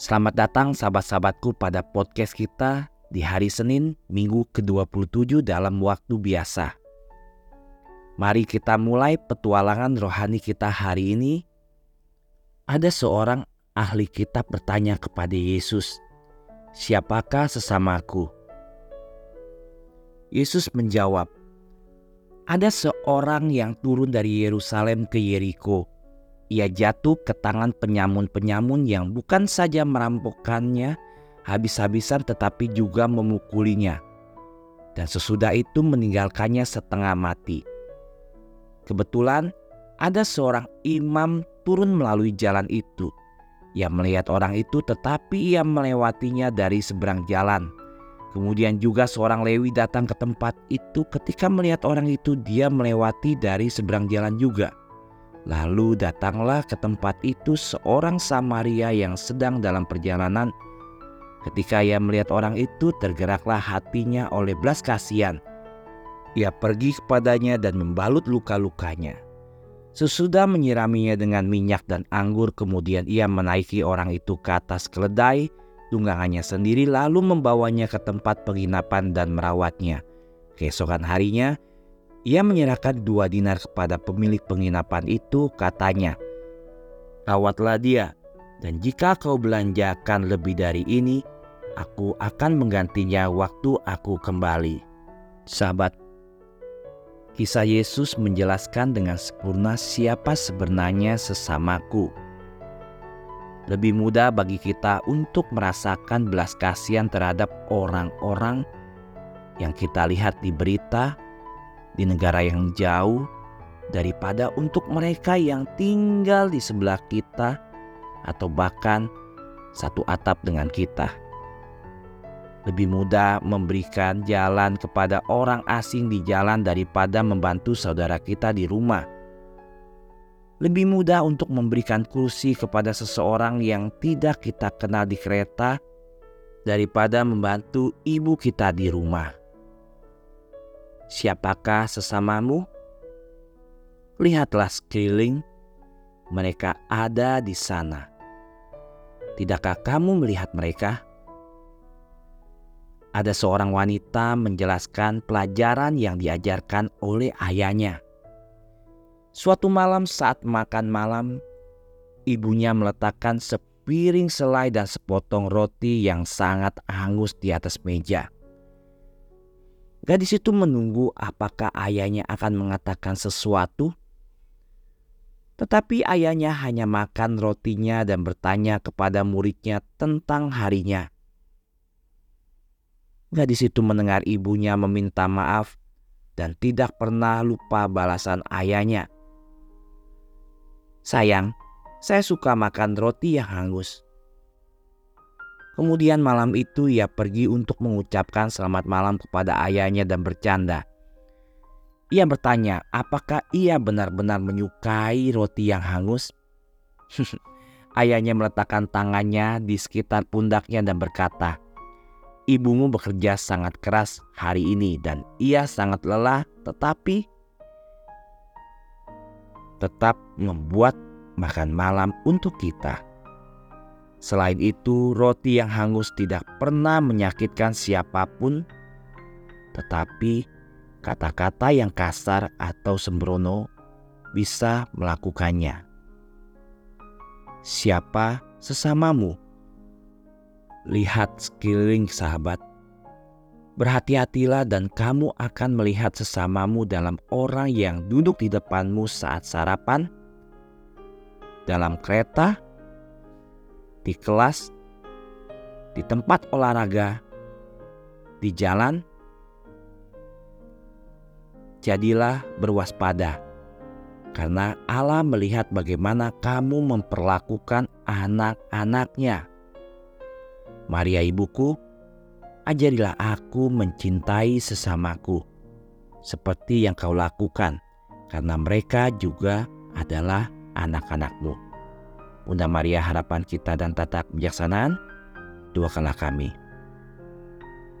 Selamat datang sahabat-sahabatku pada podcast kita di hari Senin, minggu ke-27 dalam waktu biasa. Mari kita mulai petualangan rohani kita hari ini. Ada seorang ahli kitab bertanya kepada Yesus, "Siapakah sesamaku?" Yesus menjawab, "Ada seorang yang turun dari Yerusalem ke Yeriko. Ia jatuh ke tangan penyamun-penyamun yang bukan saja merampokkannya habis-habisan tetapi juga memukulinya. Dan sesudah itu meninggalkannya setengah mati." Kebetulan ada seorang imam turun melalui jalan itu. Ia melihat orang itu tetapi ia melewatinya dari seberang jalan. Kemudian juga seorang Lewi datang ke tempat itu ketika melihat orang itu dia melewati dari seberang jalan juga. Lalu datanglah ke tempat itu seorang Samaria yang sedang dalam perjalanan. Ketika ia melihat orang itu tergeraklah hatinya oleh belas kasihan ia pergi kepadanya dan membalut luka-lukanya. Sesudah menyiraminya dengan minyak dan anggur, kemudian ia menaiki orang itu ke atas keledai tunggangannya sendiri, lalu membawanya ke tempat penginapan dan merawatnya. Keesokan harinya, ia menyerahkan dua dinar kepada pemilik penginapan itu, katanya, "Rawatlah dia, dan jika kau belanjakan lebih dari ini, aku akan menggantinya waktu aku kembali." Sahabat Kisah Yesus menjelaskan dengan sempurna siapa sebenarnya sesamaku. Lebih mudah bagi kita untuk merasakan belas kasihan terhadap orang-orang yang kita lihat di berita di negara yang jauh daripada untuk mereka yang tinggal di sebelah kita atau bahkan satu atap dengan kita lebih mudah memberikan jalan kepada orang asing di jalan daripada membantu saudara kita di rumah. Lebih mudah untuk memberikan kursi kepada seseorang yang tidak kita kenal di kereta daripada membantu ibu kita di rumah. Siapakah sesamamu? Lihatlah sekeliling, mereka ada di sana. Tidakkah kamu melihat mereka? ada seorang wanita menjelaskan pelajaran yang diajarkan oleh ayahnya. Suatu malam saat makan malam, ibunya meletakkan sepiring selai dan sepotong roti yang sangat hangus di atas meja. Gadis itu menunggu apakah ayahnya akan mengatakan sesuatu. Tetapi ayahnya hanya makan rotinya dan bertanya kepada muridnya tentang harinya. Gadis itu mendengar ibunya meminta maaf dan tidak pernah lupa balasan ayahnya. Sayang, saya suka makan roti yang hangus. Kemudian malam itu ia pergi untuk mengucapkan selamat malam kepada ayahnya dan bercanda. Ia bertanya apakah ia benar-benar menyukai roti yang hangus. Ayahnya meletakkan tangannya di sekitar pundaknya dan berkata, ibumu bekerja sangat keras hari ini dan ia sangat lelah tetapi tetap membuat makan malam untuk kita. Selain itu, roti yang hangus tidak pernah menyakitkan siapa pun, tetapi kata-kata yang kasar atau sembrono bisa melakukannya. Siapa sesamamu lihat sekeliling sahabat. Berhati-hatilah dan kamu akan melihat sesamamu dalam orang yang duduk di depanmu saat sarapan, dalam kereta, di kelas, di tempat olahraga, di jalan. Jadilah berwaspada, karena Allah melihat bagaimana kamu memperlakukan anak-anaknya. Maria ibuku, ajarilah aku mencintai sesamaku seperti yang kau lakukan, karena mereka juga adalah anak-anakmu. Bunda Maria harapan kita dan tata kebijaksanaan, doakanlah kami.